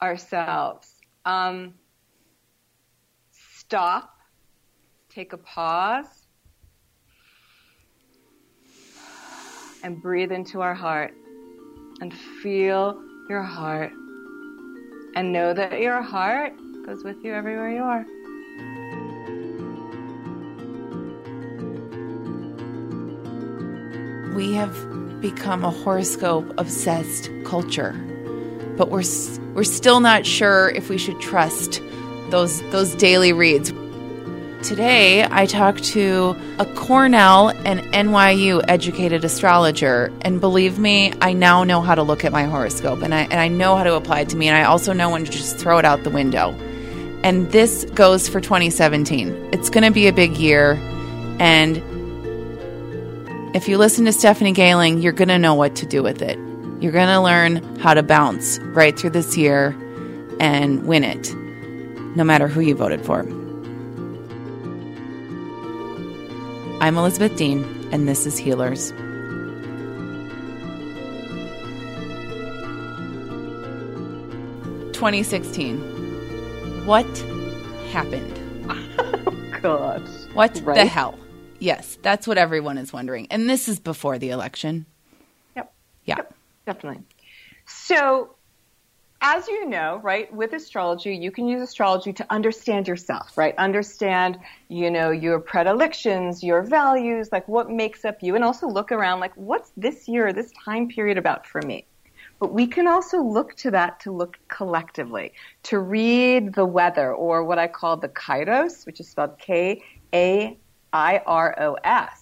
ourselves? Um, stop, take a pause, and breathe into our heart. And feel your heart. And know that your heart goes with you everywhere you are. We have become a horoscope obsessed culture, but we're we're still not sure if we should trust those those daily reads. Today, I talked to a Cornell and NYU educated astrologer, and believe me, I now know how to look at my horoscope and I, and I know how to apply it to me, and I also know when to just throw it out the window. And this goes for 2017. It's going to be a big year, and if you listen to Stephanie Gailing, you're going to know what to do with it. You're going to learn how to bounce right through this year and win it, no matter who you voted for. I'm Elizabeth Dean, and this is Healers. Twenty sixteen. What happened? Oh God. What Right? the hell? Yes, that's what everyone is wondering. And this is before the election. Yep. Yeah. Definitely. So, as you know, right, with astrology, you can use astrology to understand yourself, right? Understand, you know, your predilections, your values, like what makes up you, and also look around, like, what's this year, this time period about for me? But we can also look to that to look collectively, to read the weather, or what I call the kairos, which is spelled K A I R O S.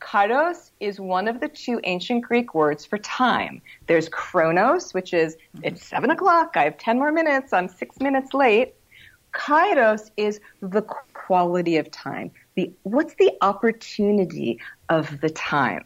Kairos is one of the two ancient Greek words for time. There's chronos, which is it's seven o'clock, I have 10 more minutes, I'm six minutes late. Kairos is the quality of time. The, what's the opportunity of the time?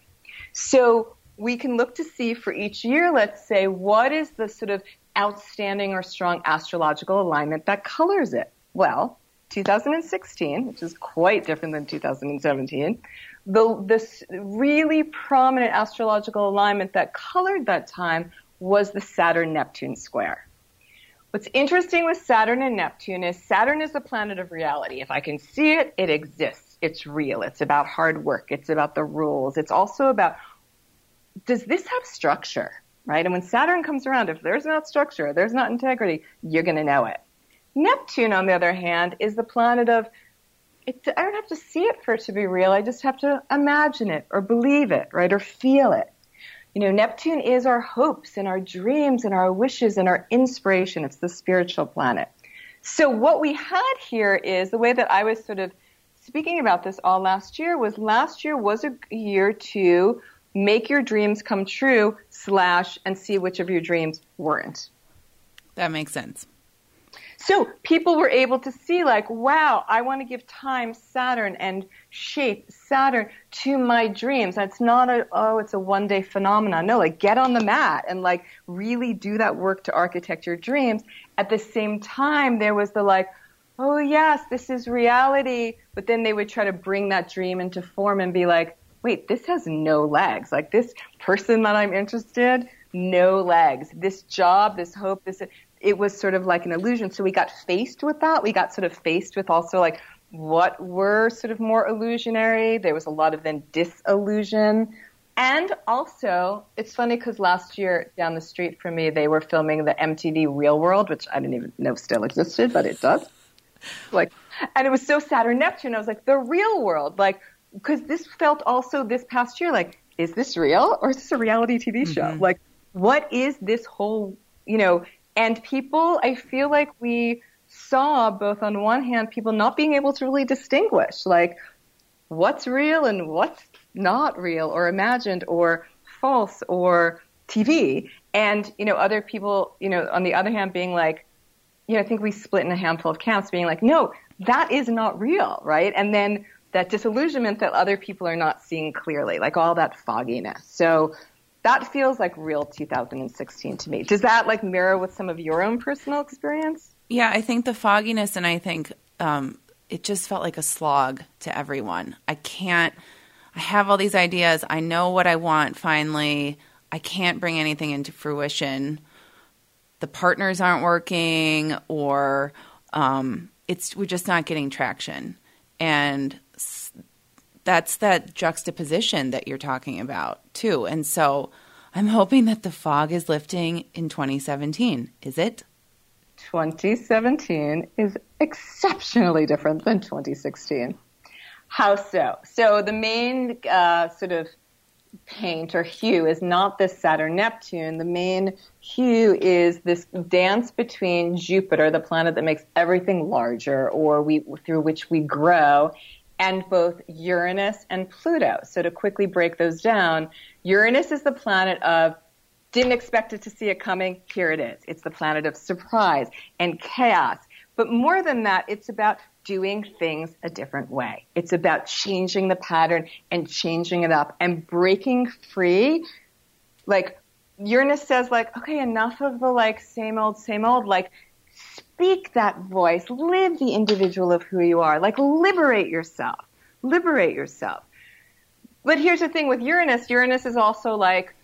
So we can look to see for each year, let's say, what is the sort of outstanding or strong astrological alignment that colors it? Well, 2016, which is quite different than 2017, the this really prominent astrological alignment that colored that time was the Saturn Neptune square. What's interesting with Saturn and Neptune is Saturn is the planet of reality. If I can see it, it exists. It's real. It's about hard work. It's about the rules. It's also about does this have structure, right? And when Saturn comes around, if there's not structure, there's not integrity, you're going to know it. Neptune, on the other hand, is the planet of it, I don't have to see it for it to be real. I just have to imagine it or believe it, right? Or feel it. You know, Neptune is our hopes and our dreams and our wishes and our inspiration. It's the spiritual planet. So what we had here is the way that I was sort of speaking about this all last year was last year was a year to make your dreams come true slash and see which of your dreams weren't. That makes sense. So people were able to see like, wow, I want to give time Saturn and shape Saturn to my dreams. That's not a, oh, it's a one day phenomenon. No, like get on the mat and like really do that work to architect your dreams. At the same time, there was the like, oh yes, this is reality. But then they would try to bring that dream into form and be like, wait, this has no legs. Like this person that I'm interested, no legs. This job, this hope, this, it was sort of like an illusion. So we got faced with that. We got sort of faced with also like what were sort of more illusionary. There was a lot of then disillusion. And also, it's funny because last year down the street from me, they were filming the MTV Real World, which I didn't even know still existed, but it does. Like, and it was so Saturn Neptune. I was like, the real world, like, because this felt also this past year, like, is this real or is this a reality TV show? Mhm. Like, what is this whole, you know, and people, I feel like we saw both on one hand, people not being able to really distinguish, like, what's real and what's not real or imagined or false or TV. And, you know, other people, you know, on the other hand, being like, you know, I think we split in a handful of camps being like, no, that is not real, right? And then that disillusionment that other people are not seeing clearly, like all that fogginess. So that feels like real 2016 to me. Does that like mirror with some of your own personal experience? Yeah, I think the fogginess, and I think um, it just felt like a slog to everyone. I can't, I have all these ideas. I know what I want finally. I can't bring anything into fruition. The partners aren't working, or um, it's we're just not getting traction. And that's that juxtaposition that you're talking about too. And so I'm hoping that the fog is lifting in 2017. Is it? 2017 is exceptionally different than 2016. How so? So the main uh, sort of paint or hue is not this Saturn Neptune. The main hue is this dance between Jupiter, the planet that makes everything larger or we, through which we grow, and both Uranus and Pluto. So to quickly break those down, Uranus is the planet of didn't expect it to see it coming. Here it is. It's the planet of surprise and chaos. But more than that, it's about doing things a different way. It's about changing the pattern and changing it up and breaking free. Like Uranus says like, okay, enough of the like same old, same old. Like speak that voice, live the individual of who you are, like liberate yourself, liberate yourself. But here's the thing with Uranus, Uranus is also like,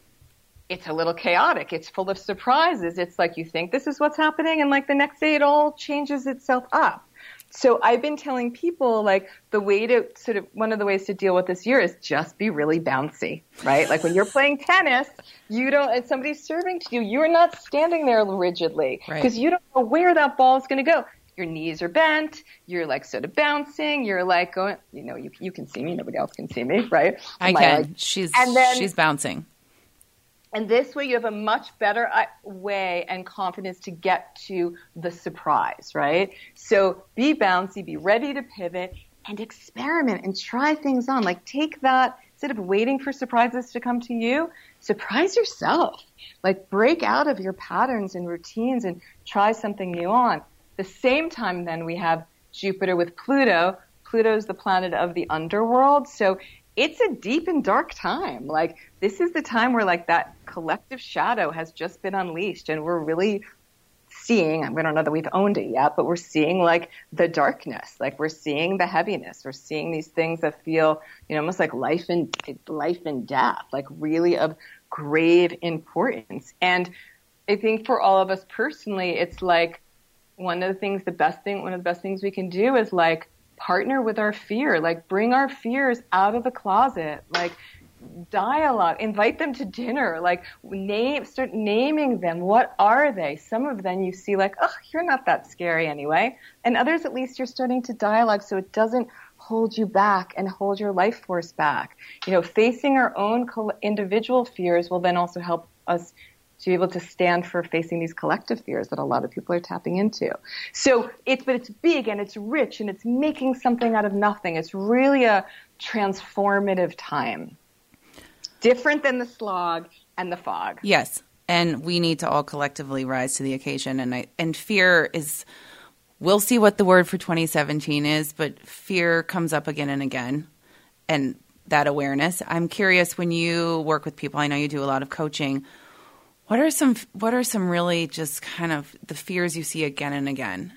it's a little chaotic. It's full of surprises. It's like you think this is what's happening and like the next day it all changes itself up. So I've been telling people like the way to sort of one of the ways to deal with this year is just be really bouncy, right? Like when you're playing tennis, you don't, and somebody's serving to you, you're not standing there rigidly because right. you don't know where that ball is going to go. Your knees are bent. You're like sort of bouncing. You're like going, you know, you, you can see me. Nobody else can see me, right? I My, can. Like, she's, and then, she's bouncing. And this way you have a much better uh, way and confidence to get to the surprise, right? So be bouncy, be ready to pivot and experiment and try things on. Like take that instead of waiting for surprises to come to you, surprise yourself. Like break out of your patterns and routines and try something new on. The same time then we have Jupiter with Pluto. Pluto is the planet of the underworld. So it's a deep and dark time. Like this is the time where like that collective shadow has just been unleashed and we're really seeing, we don't know that we've owned it yet, but we're seeing like the darkness, like we're seeing the heaviness. We're seeing these things that feel, you know, almost like life and life and death, like really of grave importance. And I think for all of us personally, it's like one of the things, the best thing, one of the best things we can do is like partner with our fear, like bring our fears out of the closet, like dialogue, invite them to dinner, like name, start naming them. What are they? Some of them you see like, oh, you're not that scary anyway. And others, at least you're starting to dialogue so it doesn't hold you back and hold your life force back. You know, facing our own individual fears will then also help us to be able to stand for facing these collective fears that a lot of people are tapping into. So it's, but it's big and it's rich and it's making something out of nothing. It's really a transformative time. Different than the slog and the fog. Yes. And we need to all collectively rise to the occasion. And I, and fear is, we'll see what the word for 2017 is, but fear comes up again and again. And that awareness. I'm curious when you work with people, I know you do a lot of coaching what are some what are some really just kind of the fears you see again and again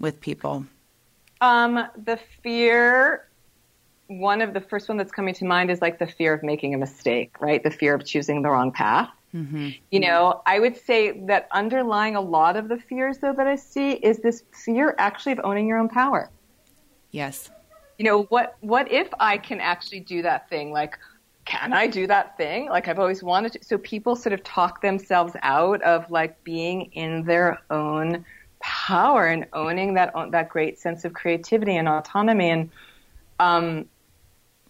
with people? Um, the fear one of the first one that's coming to mind is like the fear of making a mistake, right? The fear of choosing the wrong path. Mm-hmm. You know, I would say that underlying a lot of the fears though that I see is this fear actually of owning your own power. Yes. You know, what what if I can actually do that thing like can I do that thing? Like I've always wanted to. So people sort of talk themselves out of like being in their own power and owning that that great sense of creativity and autonomy. And um,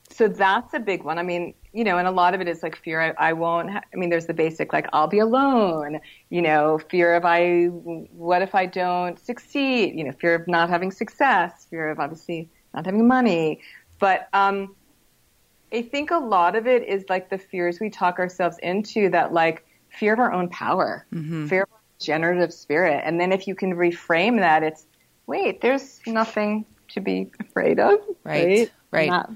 so that's a big one. I mean, you know, and a lot of it is like fear. I, I won't. Ha- I mean, there's the basic like I'll be alone. You know, fear of I. What if I don't succeed? You know, fear of not having success. Fear of obviously not having money. But um, I think a lot of it is like the fears we talk ourselves into that like fear of our own power, fear of our generative spirit. And then if you can reframe that, it's wait, there's nothing to be afraid of. Right, right. Not-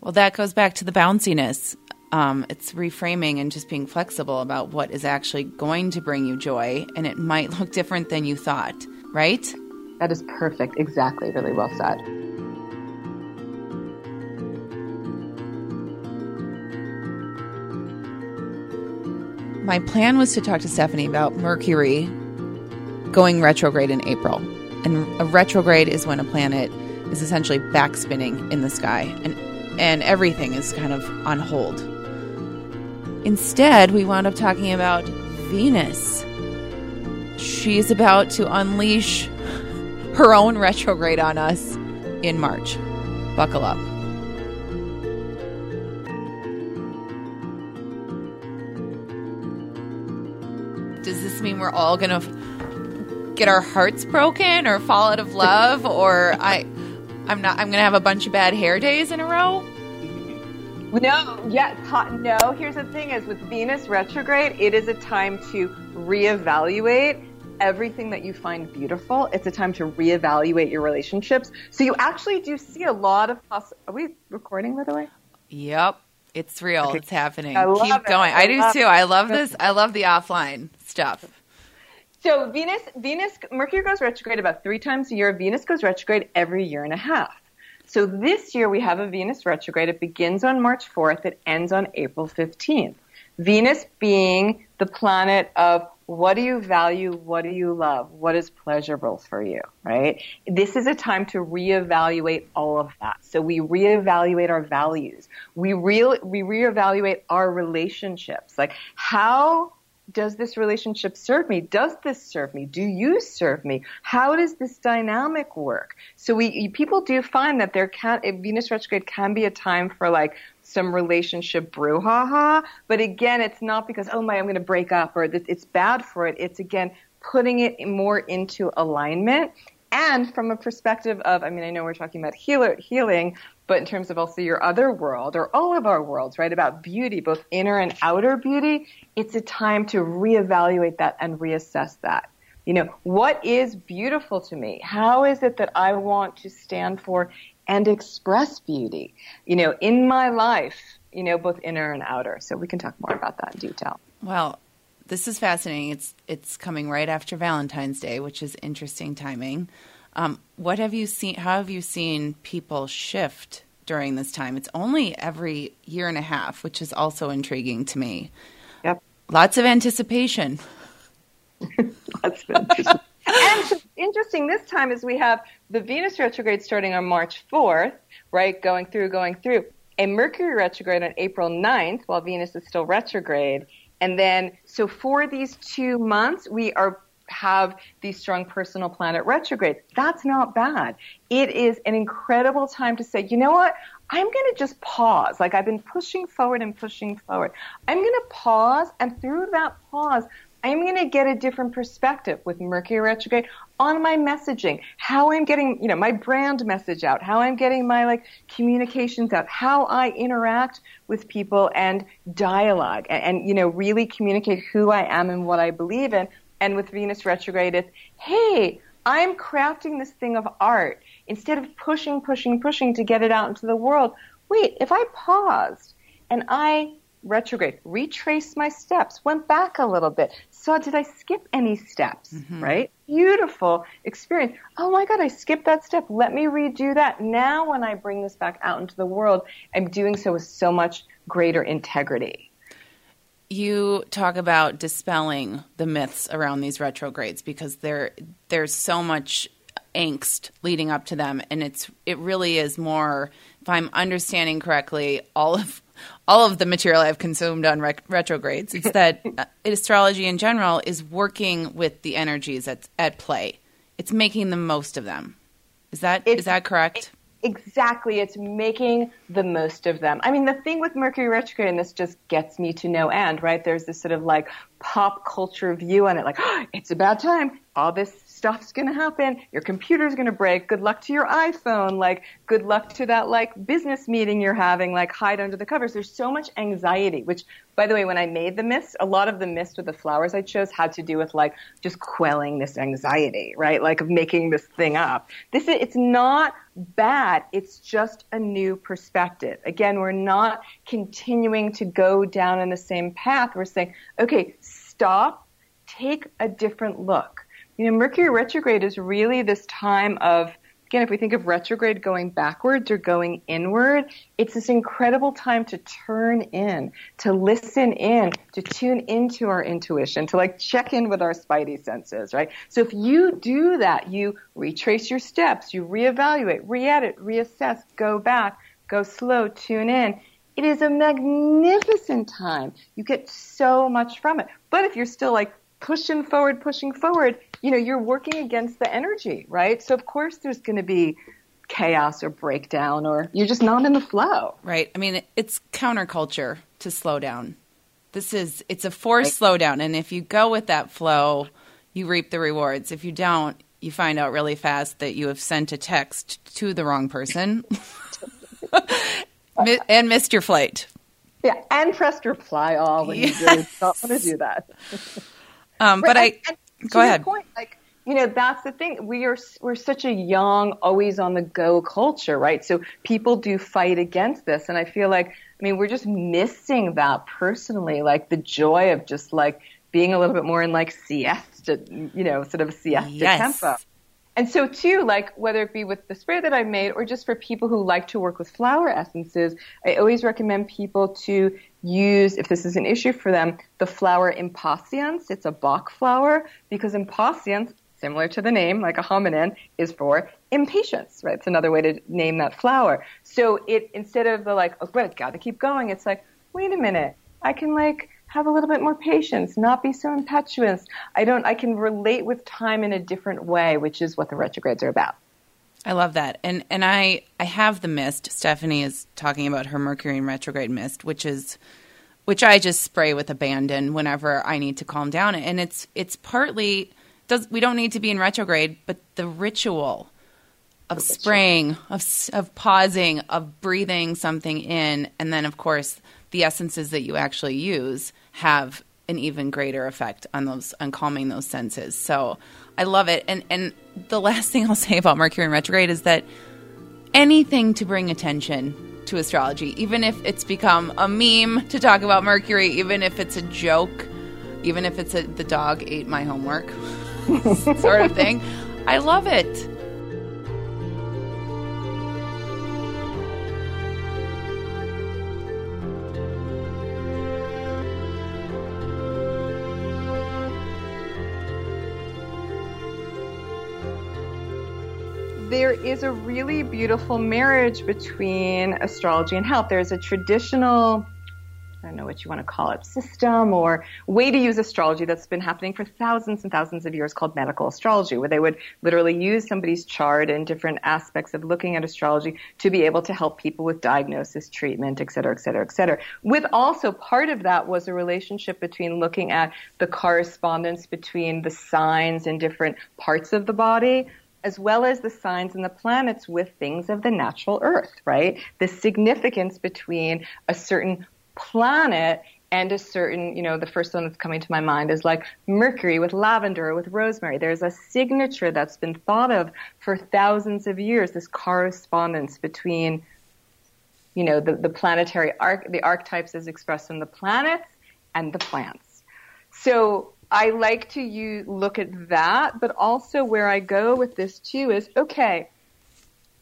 Well, that goes back to the bounciness. Um, it's reframing and just being flexible about what is actually going to bring you joy, and it might look different than you thought, right? that is perfect. Exactly. Really well said. My plan was to talk to Stephanie about Mercury going retrograde in April. And a retrograde is when a planet is essentially backspinning in the sky and and everything is kind of on hold. Instead, we wound up talking about Venus. She's about to unleash her own retrograde on us in March. Buckle up. We're all going to get our hearts broken or fall out of love or I I'm not I'm going to have a bunch of bad hair days in a row? No, yes, hot, no. Here's the thing: is with Venus retrograde, it is a time to reevaluate everything that you find beautiful. It's a time to reevaluate your relationships. So you actually do see a lot of. Poss- Are we recording, by the way? Yep. It's real. Okay. It's happening. I love Keep it. going. I I do too. it. I love this. I love the offline stuff. So Venus, Venus, Mercury goes retrograde about three times a year. Venus goes retrograde every year and a half. So this year we have a Venus retrograde. It begins on March 4th. It ends on April 15th. Venus being the planet of what do you value? What do you love? What is pleasurable for you? Right? This is a time to reevaluate all of that. So we reevaluate our values. We real, we reevaluate our relationships. Like how does this relationship serve me? Does this serve me? Do you serve me? How does this dynamic work? So we people do find that there can Venus retrograde can be a time for like some relationship brouhaha, but again, it's not because oh my I'm going to break up or it's bad for it. It's again putting it more into alignment and from a perspective of, I mean, I know we're talking about healer, healing, but in terms of also your other world or all of our worlds, right, about beauty, both inner and outer beauty, it's a time to reevaluate that and reassess that. You know, what is beautiful to me? How is it that I want to stand for and express beauty, you know, in my life, you know, both inner and outer? So we can talk more about that in detail. Well, this is fascinating. It's it's coming right after Valentine's Day, which is interesting timing. Um, what have you seen? How have you seen people shift during this time? It's only every year and a half, which is also intriguing to me. Yep. Lots of anticipation. That's been interesting. and so interesting this time is we have the Venus retrograde starting on March 4th, right, going through, going through, a Mercury retrograde on April 9th while Venus is still retrograde. And then, so for these two months, we are have these strong personal planet retrogrades. That's not bad. It is an incredible time to say, you know what? I'm going to just pause. Like I've been pushing forward and pushing forward. I'm going to pause, and through that pause, I'm going to get a different perspective with Mercury retrograde on my messaging, how I'm getting, you know, my brand message out, how I'm getting my like communications out, how I interact with people and dialogue and, and you know, really communicate who I am and what I believe in. And with Venus retrograde, it's, hey, I'm crafting this thing of art instead of pushing, pushing, pushing to get it out into the world. Wait, if I paused and I retrograde, retraced my steps, went back a little bit, saw did I skip any steps, mm-hmm. right? Beautiful experience. Oh my God, I skipped that step. Let me redo that. Now, when I bring this back out into the world, I'm doing so with so much greater integrity. You talk about dispelling the myths around these retrogrades because there there's so much angst leading up to them. And it's it really is more if i'm understanding correctly all of all of the material i've consumed on rec- retrogrades. It's that uh, astrology in general is working with the energies at, at play. It's making the most of them. Is that is It's- that correct Exactly. It's making the most of them. I mean, the thing with Mercury retrograde, and this just gets me to no end, right? There's this sort of like pop culture view on it, like, oh, it's a bad time. all this stuff's going to happen. Your computer's going to break. Good luck to your iPhone. Like, good luck to that, like, business meeting you're having. Like, hide under the covers. There's so much anxiety, which, by the way, when I made the mist, a lot of the mist with the flowers I chose had to do with, like, just quelling this anxiety, right? Like, of making this thing up. This is, it's not bad. It's just a new perspective. Again, we're not continuing to go down in the same path. We're saying, okay, stop, take a different look you know, Mercury retrograde is really this time of, again, if we think of retrograde going backwards or going inward, it's this incredible time to turn in, to listen in, to tune into our intuition, to like check in with our spidey senses, right? So if you do that, you retrace your steps, you reevaluate, re-edit, reassess, go back, go slow, tune in. It is a magnificent time. You get so much from it. But if you're still like pushing forward, pushing forward, you know, you're working against the energy, right? So of course there's going to be chaos or breakdown or you're just not in the flow. Right. I mean, it's counterculture to slow down. This is it's a forced right. slowdown and if you go with that flow, you reap the rewards. If you don't, you find out really fast that you have sent a text to the wrong person and missed your flight. Yeah, and pressed reply all when yes. you really don't want to do that. Um, but I and, and go ahead. Point, like you know, that's the thing. We are we're such a young, always on the go culture, right? So people do fight against this, and I feel like I mean we're just missing that personally, like the joy of just like being a little bit more in like siesta, you know, sort of siesta yes. tempo. And so too, like whether it be with the spray that I made or just for people who like to work with flower essences, I always recommend people to use, if this is an issue for them, the flower impatiens. It's a Bach flower because impatiens, similar to the name, like a homonym, is for impatience, right? It's another way to name that flower. So it, instead of the like, oh, but gotta keep going, it's like, wait a minute, I can like have a little bit more patience, not be so impetuous. I don't, I can relate with time in a different way, which is what the retrogrades are about. I love that. And and I I have the mist. Stephanie is talking about her Mercury in retrograde mist, which is which I just spray with abandon whenever I need to calm down. And it's it's partly does we don't need to be in retrograde, but the ritual of spraying, of of pausing, of breathing something in, and then of course the essences that you actually use have an even greater effect on those on calming those senses. So I love it. And and the last thing I'll say about Mercury in retrograde is that anything to bring attention to astrology, even if it's become a meme to talk about Mercury, even if it's a joke, even if it's a the dog ate my homework sort of thing. I love it. There is a really beautiful marriage between astrology and health. There's a traditional, I don't know what you want to call it, system or way to use astrology that's been happening for thousands and thousands of years called medical astrology, where they would literally use somebody's chart and different aspects of looking at astrology to be able to help people with diagnosis, treatment, et cetera, et cetera, et cetera. With also part of that was a relationship between looking at the correspondence between the signs in different parts of the body as well as the signs and the planets with things of the natural earth, right? The significance between a certain planet and a certain, you know, the first one that's coming to my mind is like Mercury with lavender with rosemary. There's a signature that's been thought of for thousands of years, this correspondence between, you know, the, the planetary arc, the archetypes as expressed in the planets and the plants. So I like to look at that, but also where I go with this too is okay.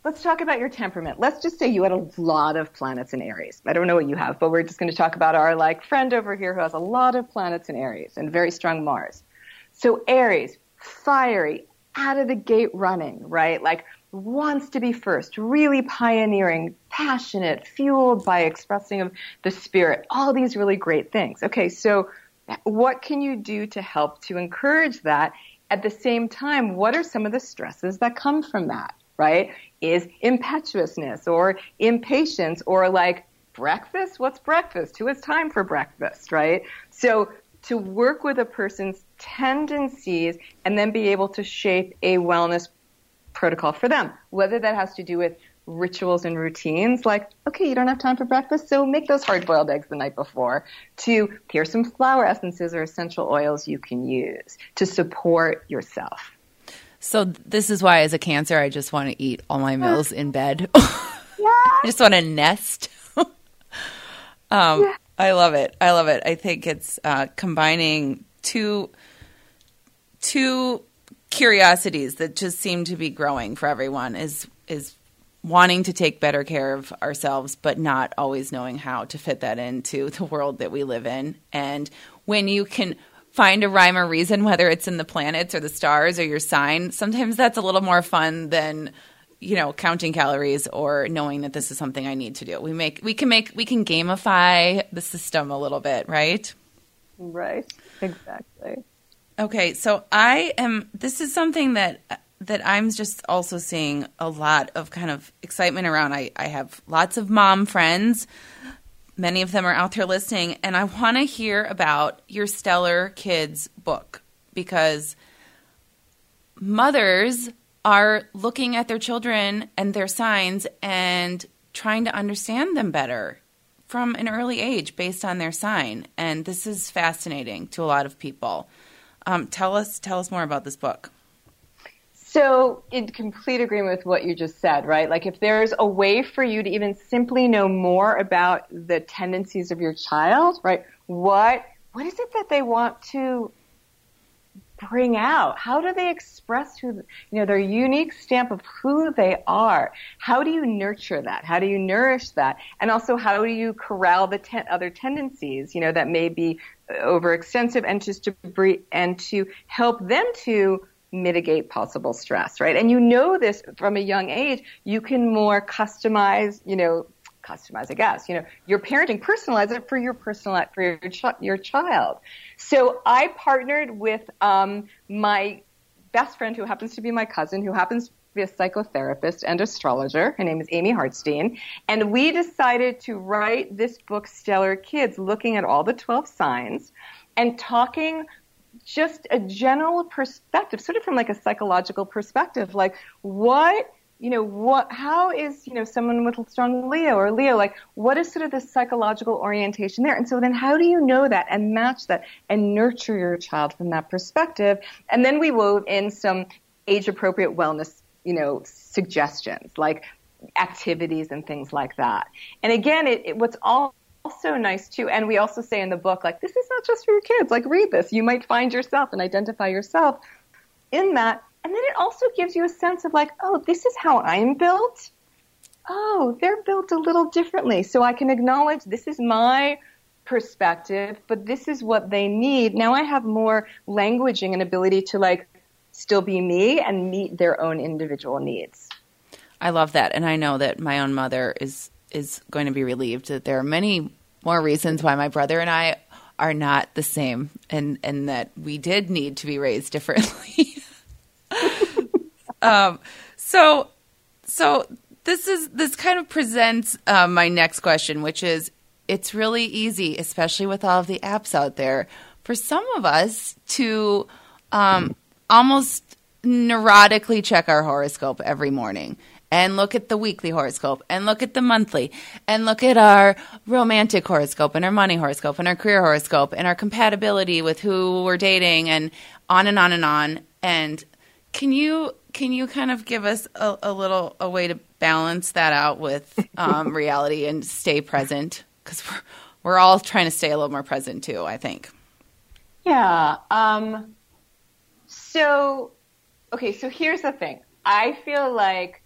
Let's talk about your temperament. Let's just say you had a lot of planets in Aries. I don't know what you have, but we're just going to talk about our like friend over here who has a lot of planets in Aries and very strong Mars. So Aries, fiery, out of the gate running, right? Like wants to be first, really pioneering, passionate, fueled by expressing of the spirit, all these really great things. Okay, so what can you do to help to encourage that? At the same time, what are some of the stresses that come from that, right? Is impetuousness or impatience or like breakfast? What's breakfast? Who has time for breakfast, right? So to work with a person's tendencies and then be able to shape a wellness protocol for them. Whether that has to do with rituals and routines, like, okay, you don't have time for breakfast, so make those hard boiled eggs the night before, to here's some flower essences or essential oils you can use to support yourself. So this is why, as a cancer, I just want to eat all my meals in bed. I just want to nest. um, yeah. I love it. I love it. I think it's uh, combining two two curiosities that just seem to be growing for everyone. Is is wanting to take better care of ourselves, but not always knowing how to fit that into the world that we live in. And when you can find a rhyme or reason, whether it's in the planets or the stars or your sign, sometimes that's a little more fun than you know counting calories or knowing that this is something I need to do. We make we can make we can gamify the system a little bit, right? Right. Exactly. Okay, so I am this is something that that I'm just also seeing a lot of kind of excitement around. I, I have lots of mom friends Many of them are out there listening, and I want to hear about your Stellar Kids book because mothers are looking at their children and their signs and trying to understand them better from an early age based on their sign. And this is fascinating to a lot of people. Um, tell us, tell us more about this book. So, in complete agreement with what you just said, right? Like, if there's a way for you to even simply know more about the tendencies of your child, right? What what is it that they want to bring out? How do they express who, you know, their unique stamp of who they are? How do you nurture that? How do you nourish that? And also, how do you corral the ten- other tendencies, you know, that may be overextensive and just to and to help them to mitigate possible stress, right? And you know this from a young age. You can more customize, you know, customize, I guess, you know, your parenting, personalize it for your personal, for your, ch- your child. So I partnered with, um, my best friend who happens to be my cousin, who happens to be a psychotherapist and astrologer. Her name is Amy Hartstein. And we decided to write this book, Stellar Kids, looking at all the 12 signs and talking just a general perspective, sort of from like a psychological perspective, like what you know what how is you know someone with strong leo or leo like what is sort of the psychological orientation there? And so then how do you know that and match that and nurture your child from that perspective? And then we wove in some age appropriate wellness you know suggestions like activities and things like that. And again it, it what's all also nice too. And we also say in the book, like, this is not just for your kids. Like, read this. You might find yourself and identify yourself in that. And then it also gives you a sense of like, oh, this is how I'm built. Oh, they're built a little differently. So I can acknowledge this is my perspective, but this is what they need. Now I have more languaging and ability to like still be me and meet their own individual needs. I love that. And I know that my own mother is is going to be relieved that there are many more reasons why my brother and I are not the same and and that we did need to be raised differently. um, so so this is this kind of presents uh, my next question, which is it's really easy, especially with all of the apps out there, for some of us to um, almost neurotically check our horoscope every morning and look at the weekly horoscope and look at the monthly and look at our romantic horoscope and our money horoscope and our career horoscope and our compatibility with who we're dating and on and on and on. And can you can you kind of give us a, a little a way to balance that out with um, reality and stay present? Because we're we're all trying to stay a little more present too i think. Yeah um, so okay so here's the thing i feel like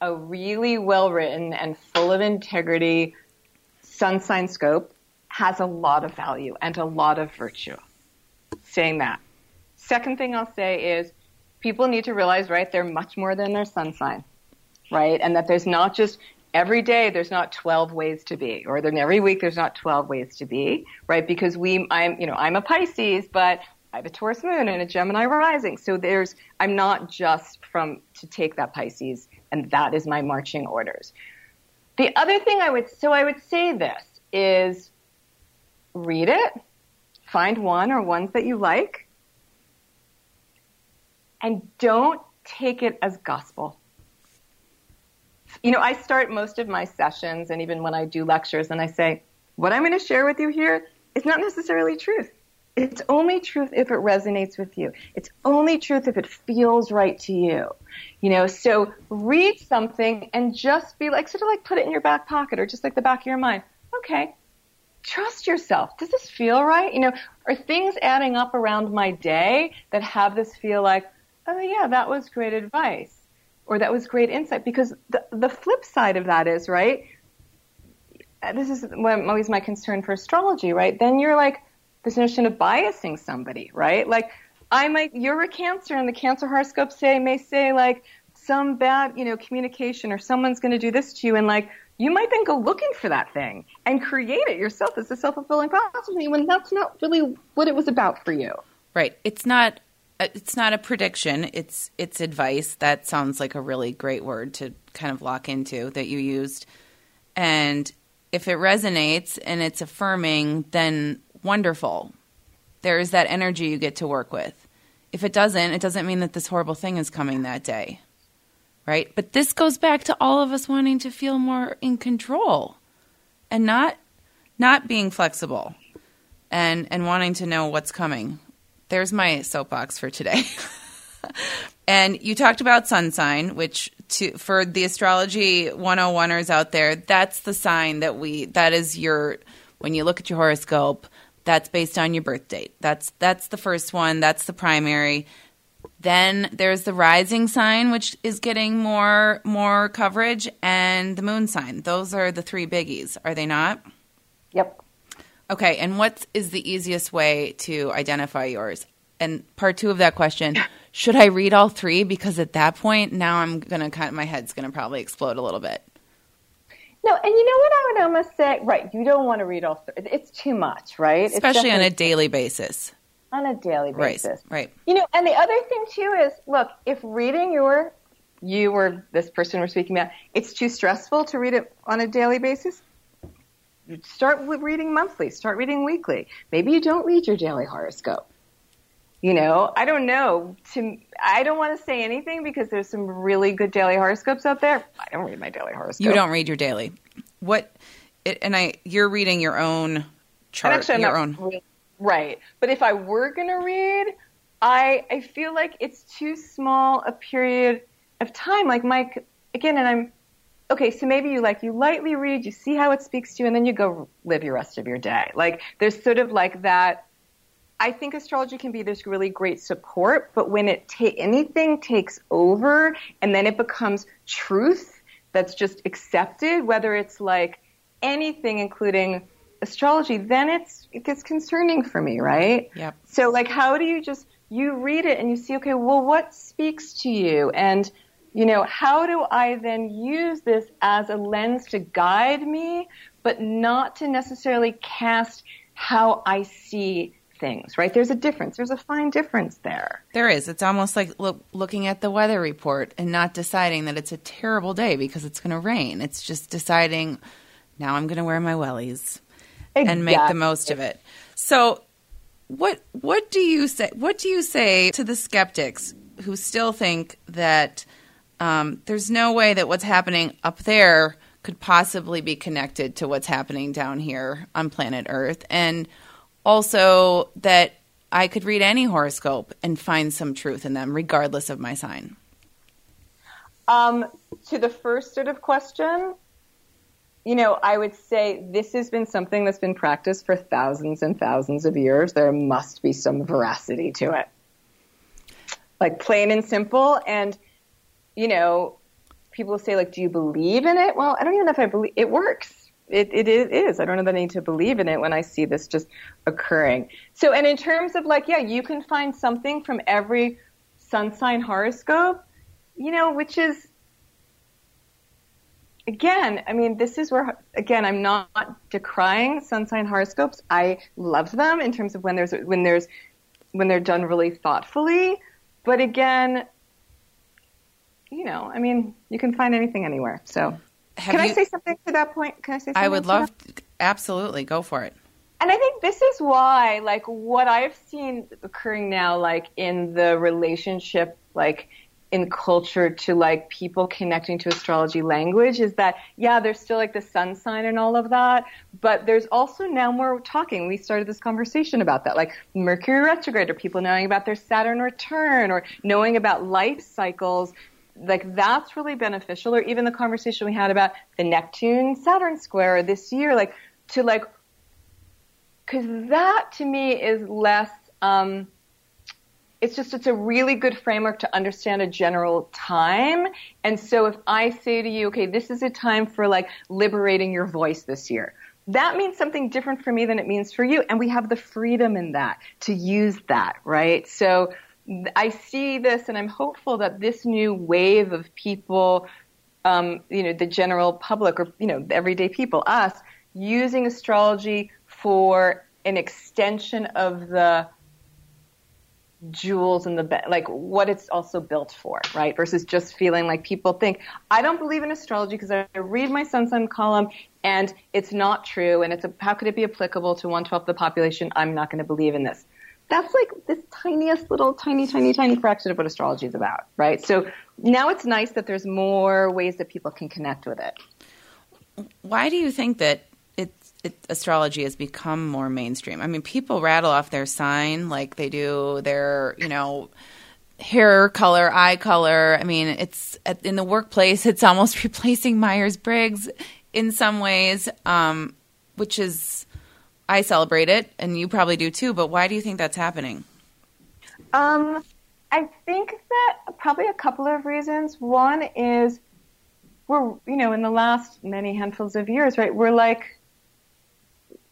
a really well written and full of integrity sun sign scope has a lot of value and a lot of virtue. Saying that. Second thing I'll say is people need to realize, right, they're much more than their sun sign, right? And that there's not just every day there's not 12 ways to be or every week there's not 12 ways to be right because we i'm you know i'm a pisces but i have a taurus moon and a gemini rising so there's i'm not just from to take that pisces and that is my marching orders. The other thing I would, so I would say this is read it, find one or ones that you like, and don't take it as gospel. You know, I start most of my sessions and even when I do lectures and I say, what I'm going to share with you here is not necessarily truth. It's only truth if it resonates with you. It's only truth if it feels right to you. You know, so read something and just be like, sort of like put it in your back pocket or just like the back of your mind. Okay. Trust yourself. Does this feel right? You know, are things adding up around my day that have this feel like, oh yeah, that was great advice or that was great insight? Because the, the flip side of that is, right? This is always my concern for astrology, right? Then you're like, this notion of biasing somebody, right? Like, I might, you're a cancer and the cancer horoscope say, may say like some bad, you know, communication or someone's going to do this to you and like, you might then go looking for that thing and create it yourself as a self-fulfilling prophecy when that's not really what it was about for you. Right. It's not uh, it's not a prediction. It's it's advice. That sounds like a really great word to kind of lock into that you used. And if it resonates and it's affirming, then wonderful. There is that energy you get to work with. If it doesn't, it doesn't mean that this horrible thing is coming that day. Right? But this goes back to all of us wanting to feel more in control and not not being flexible and and wanting to know what's coming. There's my soapbox for today. and you talked about sun sign, which to, for the astrology 101ers out there, that's the sign that we that is your when you look at your horoscope, that's based on your birth date. That's that's the first one. That's the primary. Then there's the rising sign, which is getting more more coverage, and the moon sign. Those are the three biggies, are they not? Yep. Okay, and what is the easiest way to identify yours? And part two of that question: Should I read all three? Because at that point, now I'm gonna kind of my head's gonna probably explode a little bit. No, and you know what I would almost say? Right, you don't want to read all. Th- it's too much, right? Especially on a daily basis. On a daily basis, right? Right. You know, and the other thing too is, look, if reading your, you or this person we're speaking about, it's too stressful to read it on a daily basis. Start reading monthly. Start reading weekly. Maybe you don't read your daily horoscope. You know, I don't know. To I don't want to say anything because there's some really good daily horoscopes out there. I don't read my daily horoscope. You don't read your daily. What? It, and I, you're reading your own chart. Actually, your own. really- right. But if I were going to read, I I feel like it's too small a period of time. Like Mike again, and I'm okay. So maybe you like you lightly read, you see how it speaks to you, and then you go live your rest of your day. Like there's sort of like that. I think astrology can be this really great support, but when it ta- anything takes over and then it becomes truth that's just accepted, whether it's like anything, including astrology, then it's it gets concerning for me, right? Yep. So like, how do you just you read it and you see, okay, well, what speaks to you, and you know, how do I then use this as a lens to guide me, but not to necessarily cast how I see things, right? There's a difference. There's a fine difference there. There is. It's almost like look, looking at the weather report and not deciding that it's a terrible day because it's going to rain. It's just deciding now I'm going to wear my wellies and make the most of it. So, what what do you say? What do you say to the skeptics who still think that um, there's no way that what's happening up there could possibly be connected to what's happening down here on planet Earth, and also that I could read any horoscope and find some truth in them, regardless of my sign. Um, to the first sort of question, you know, I would say this has been something that's been practiced for thousands and thousands of years. There must be some veracity to it. Like plain and simple. And, you know, people say, like, do you believe in it? Well, I don't even know if I believe it works. It, it is. I don't know I need to believe in it when I see this just occurring. So, and in terms of like, yeah, you can find something from every sun sign horoscope, you know, which is again, I mean, this is where, again, I'm not decrying sun sign horoscopes. I love them in terms of when there's, when there's, when they're done really thoughtfully. But again, you know, I mean, you can find anything anywhere. So, Have can I say something to that point? Can I say something? I would love, absolutely, go for it. and I think this is why, like, what I've seen occurring now, like, in the relationship, like, in culture to like people connecting to astrology language is that yeah there's still like the sun sign and all of that but there's also now more talking we started this conversation about that like mercury retrograde or people knowing about their saturn return or knowing about life cycles like that's really beneficial. Or even the conversation we had about the neptune saturn square this year like to like because that to me is less um it's just it's a really good framework to understand a general time. And so if i say to you okay this is a time for like liberating your voice this year that means something different for me than it means for you. And we have the freedom in that to use that right? So i see this and i'm hopeful that this new wave of people um, you know the general public or you know everyday people us using astrology for an extension of the jewels in the like what it's also built for, right? Versus just feeling like people think I don't believe in astrology because I read my sun sign column and it's not true, and it's a, how could it be applicable to one twelfth of the population? I'm not going to believe in this. That's like this tiniest little tiny, tiny, tiny fraction of what astrology is about, right? So now it's nice that there's more ways that people can connect with it. Why do you think that it, astrology has become more mainstream. I mean, people rattle off their sign like they do their, you know, hair color, eye color. I mean, it's in the workplace, it's almost replacing Myers Briggs in some ways, um, which is, I celebrate it, and you probably do too. But why do you think that's happening? Um, I think that probably a couple of reasons. One is we're, you know, in the last many handfuls of years, right? We're like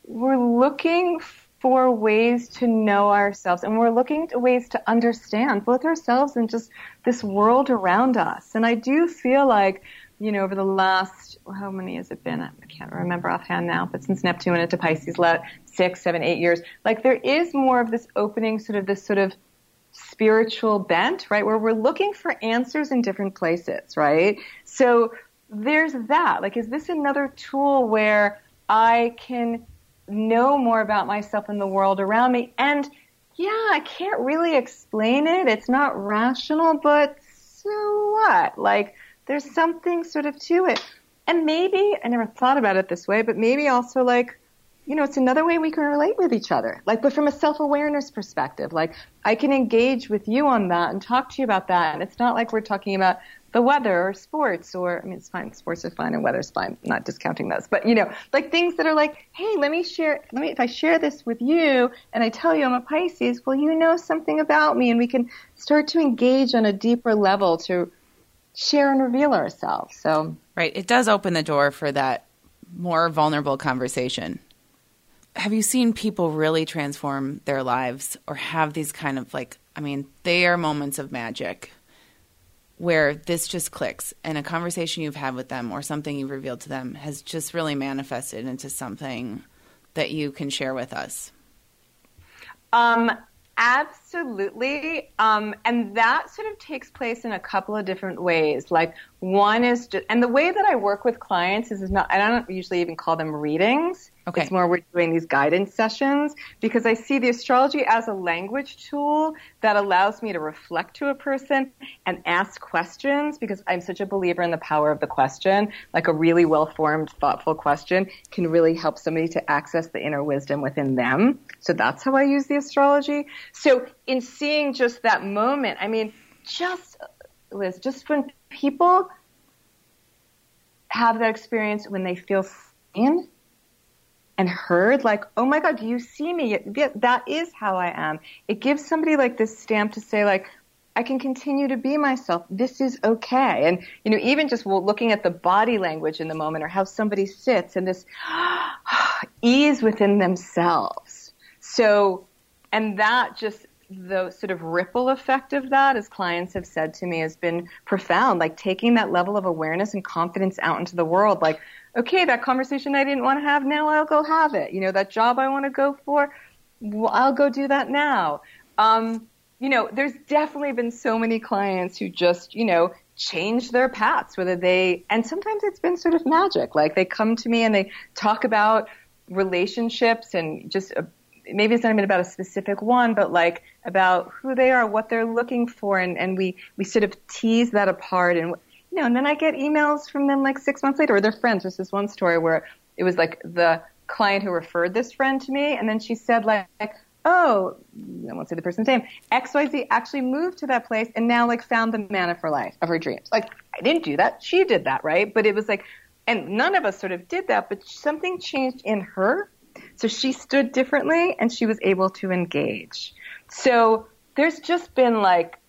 we're looking for ways to know ourselves and we're looking to ways to understand both ourselves and just this world around us. And I do feel like, you know, over the last, how many has it been? I can't remember offhand now, but since Neptune went into Pisces, six, seven, eight years, like there is more of this opening, sort of this sort of spiritual bent, right? Where we're looking for answers in different places, right? So there's that. Like, is this another tool where I can know more about myself and the world around me. And yeah, I can't really explain it. It's not rational, but so what? Like, there's something sort of to it. And maybe, I never thought about it this way, but maybe also like, you know, it's another way we can relate with each other. Like, but from a self-awareness perspective, like I can engage with you on that and talk to you about that. And it's not like we're talking about the weather or sports or I mean it's fine sports are fine and weather's fine not discounting those but you know like things that are like hey let me share let me if I share this with you and I tell you I'm a Pisces well you know something about me and we can start to engage on a deeper level to share and reveal ourselves. So right. It does open the door for that more vulnerable conversation. Have you seen people really transform their lives or have these kind of like I mean they are moments of magic where this just clicks and a conversation you've had with them or something you've revealed to them has just really manifested into something that you can share with us? Um, absolutely. Um, and that sort of takes place in a couple of different ways. Like one is, just, and the way that I work with clients is, is not, I don't usually even call them readings. Okay. It's more we're doing these guidance sessions because I see the astrology as a language tool that allows me to reflect to a person and ask questions because I'm such a believer in the power of the question. Like a really well formed, thoughtful question can really help somebody to access the inner wisdom within them. So that's how I use the astrology. So in seeing just that moment, I mean, just, Liz, just when people have that experience when they feel seen and heard like oh my god do you see me? That is how i am. It gives somebody like this stamp to say like i can continue to be myself. This is okay. And you know even just looking at the body language in the moment or how somebody sits and this ease within themselves. So and that just the sort of ripple effect of that, as clients have said to me, has been profound. Like taking that level of awareness and confidence out into the world. Like, okay, that conversation I didn't want to have, now I'll go have it. You know, that job I want to go for, well, I'll go do that now. Um, you know, there's definitely been so many clients who just, you know, change their paths, whether they, and sometimes it's been sort of magic. Like they come to me and they talk about relationships and just maybe it's not even about a specific one, but like about who they are, what they're looking for, and, and we, we sort of tease that apart and you know, and then I get emails from them like six months later, or their friends. There's this one story where it was like the client who referred this friend to me, and then she said like, oh, I won't say the person's name, XYZ actually moved to that place and now like found the man of her life, of her dreams. Like, I didn't do that. She did that, right? But it was like, and none of us sort of did that, but something changed in her. So she stood differently and she was able to engage. So there's just been like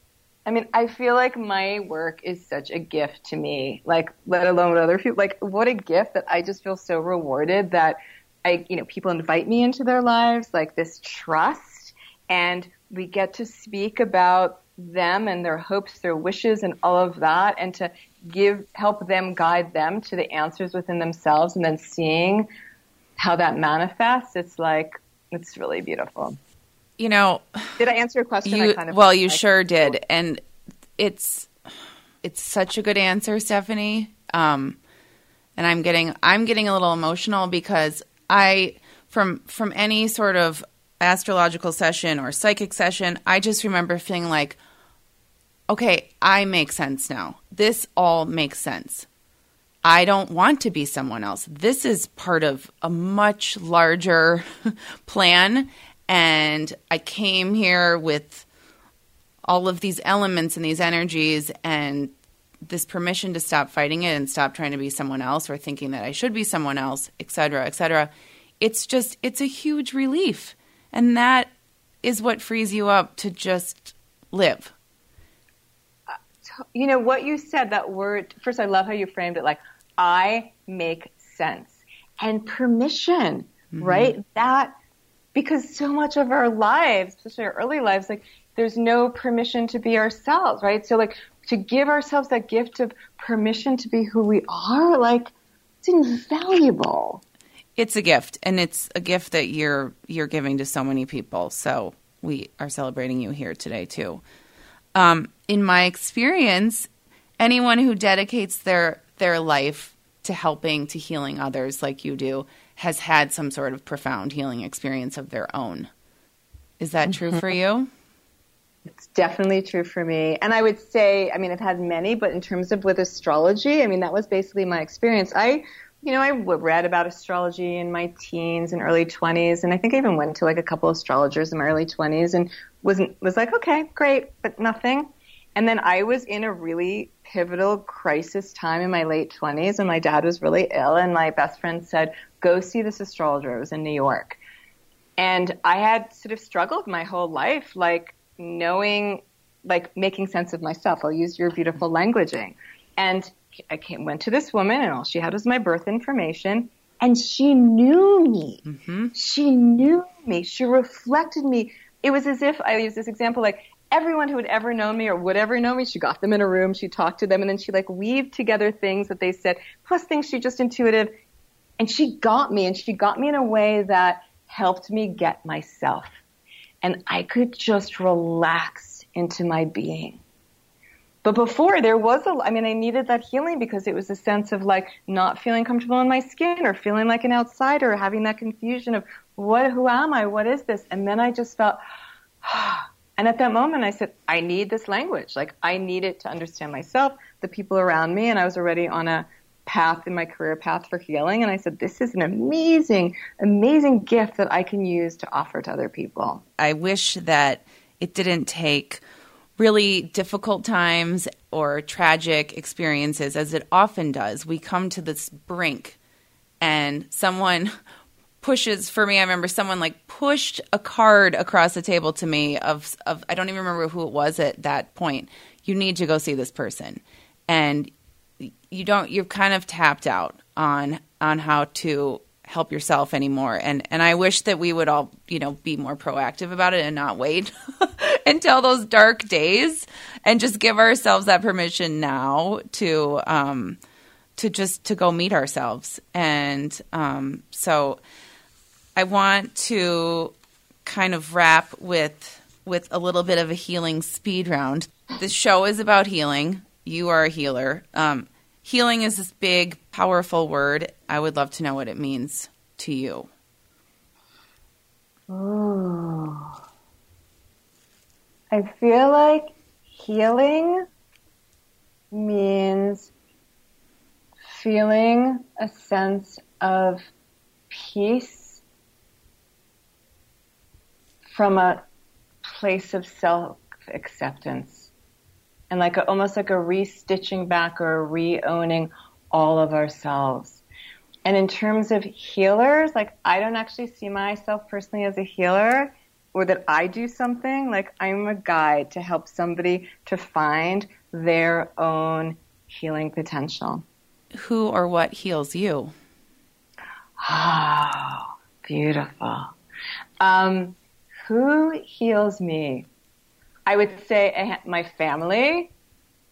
I mean, I feel like my work is such a gift to me, like, let alone other people. Like, what a gift that I just feel so rewarded that I, you know, people invite me into their lives, like this trust, and we get to speak about them and their hopes, their wishes, and all of that, and to give, help them guide them to the answers within themselves, and then seeing how that manifests. It's like, it's really beautiful you know, did I answer your question? You, kind of well, you sure did, and it's it's such a good answer, Stephanie. Um, and I'm getting I'm getting a little emotional because I from from any sort of astrological session or psychic session, I just remember feeling like, okay, I make sense now. This all makes sense. I don't want to be someone else. This is part of a much larger plan and I came here with all of these elements and these energies and this permission to stop fighting it and stop trying to be someone else or thinking that I should be someone else, et cetera, et cetera. It's just, it's a huge relief. And that is what frees you up to just live. Uh, you know, what you said, that word, first, I love how you framed it like, I make sense. And permission, mm-hmm. right? That because so much of our lives, especially our early lives, like there's no permission to be ourselves, right? So like to give ourselves that gift of permission to be who we are, like it's invaluable. It's a gift and it's a gift that you're you're giving to so many people. So we are celebrating you here today too. Um, in my experience, anyone who dedicates their their life to helping to healing others like you do has had some sort of profound healing experience of their own. Is that true for mm-hmm. you? It's definitely true for me. And I would say, I mean, I've had many, but in terms of with astrology, I mean, that was basically my experience. I, you know, I read about astrology in my teens and early 20s, and I think I even went to like a couple astrologers in my early 20s and wasn't, was like, okay, great, but nothing. And then I was in a really pivotal crisis time in my late 20s, and my dad was really ill, and my best friend said, go see this astrologer. It was in New York. And I had sort of struggled my whole life, like knowing, like making sense of myself. I'll use your beautiful languaging. And I came, went to this woman and all she had was my birth information and she knew me. Mm-hmm. She knew me. She reflected me. It was as if I use this example, like everyone who had ever known me or would ever know me, she got them in a room, she talked to them, and then she like weaved together things that they said, plus things she just intuitive and she got me, and she got me in a way that helped me get myself. And I could just relax into my being. But before there was a, I mean, I needed that healing because it was a sense of like not feeling comfortable in my skin or feeling like an outsider or having that confusion of what, who am I? What is this? And then I just felt, ah, and at that moment I said, I need this language. Like I need it to understand myself, the people around me. And I was already on a path in my career path for healing. And I said, this is an amazing, amazing gift that I can use to offer to other people. I wish that it didn't take really difficult times or tragic experiences, as it often does. We come to this brink and someone pushes for me. I remember someone like pushed a card across the table to me of of i don't even remember who it was at that point. You need to go see this person. And you don't you're kind of tapped out on on how to help yourself anymore. And and I wish that we would all you know be more proactive about it and not wait until those dark days and just give ourselves that permission now to um to just to go meet ourselves. And um so I want to kind of wrap with with a little bit of a healing speed round. The show is about healing. You are a healer. Um, healing is this big, powerful word. I would love to know what it means to you. I feel like healing means feeling a sense of peace from a place of self acceptance and like a, almost like a restitching back or a re-owning all of ourselves. And in terms of healers, like I don't actually see myself personally as a healer or that I do something. Like I'm a guide to help somebody to find their own healing potential. Who or what heals you? Oh, beautiful. Um, who heals me? I would say my family,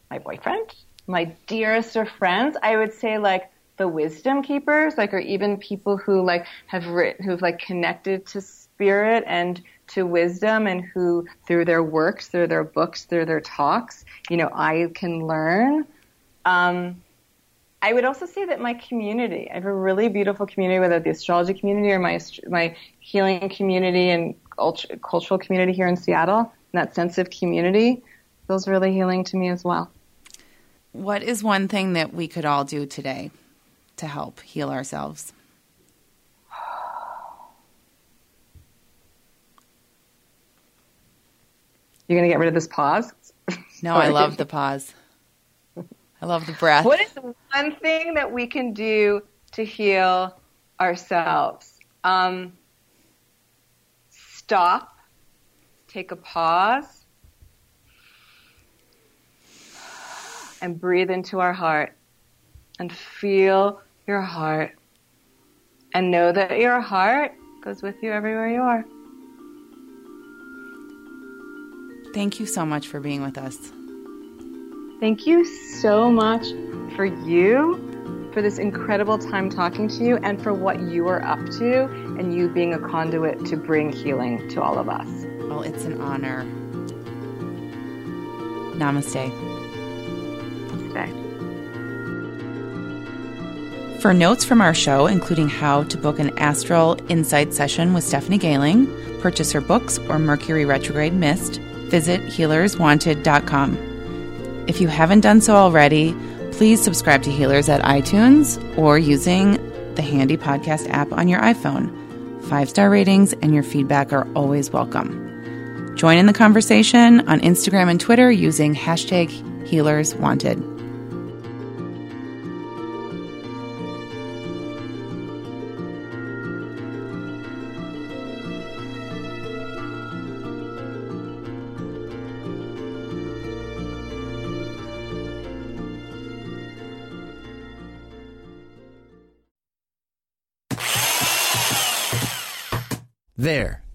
my boyfriend, my dearest of friends. I would say like the wisdom keepers, like, or even people who like have written, who've like connected to spirit and to wisdom and who through their works, through their books, through their talks, you know, I can learn. Um, I would also say that my community, I have a really beautiful community, whether the astrology community or my, my healing community and cultural community here in Seattle, and that sense of community feels really healing to me as well. What is one thing that we could all do today to help heal ourselves? You're going to get rid of this pause? No, I love the pause. I love the breath. What is one thing that we can do to heal ourselves? Um, stop, take a pause, and breathe into our heart. And feel your heart. And know that your heart goes with you everywhere you are. Thank you so much for being with us. Thank you so much for you, for this incredible time talking to you, and for what you are up to, and you being a conduit to bring healing to all of us. Well, it's an honor. Namaste. Namaste. For notes from our show, including how to book an astral insight session with Stephanie Gailing, purchase her books, or Mercury retrograde Mist, visit healerswanted.com. If you haven't done so already, please subscribe to Healers at iTunes or using the handy podcast app on your iPhone. Five star ratings and your feedback are always welcome. Join in the conversation on Instagram and Twitter using hashtag HealersWanted.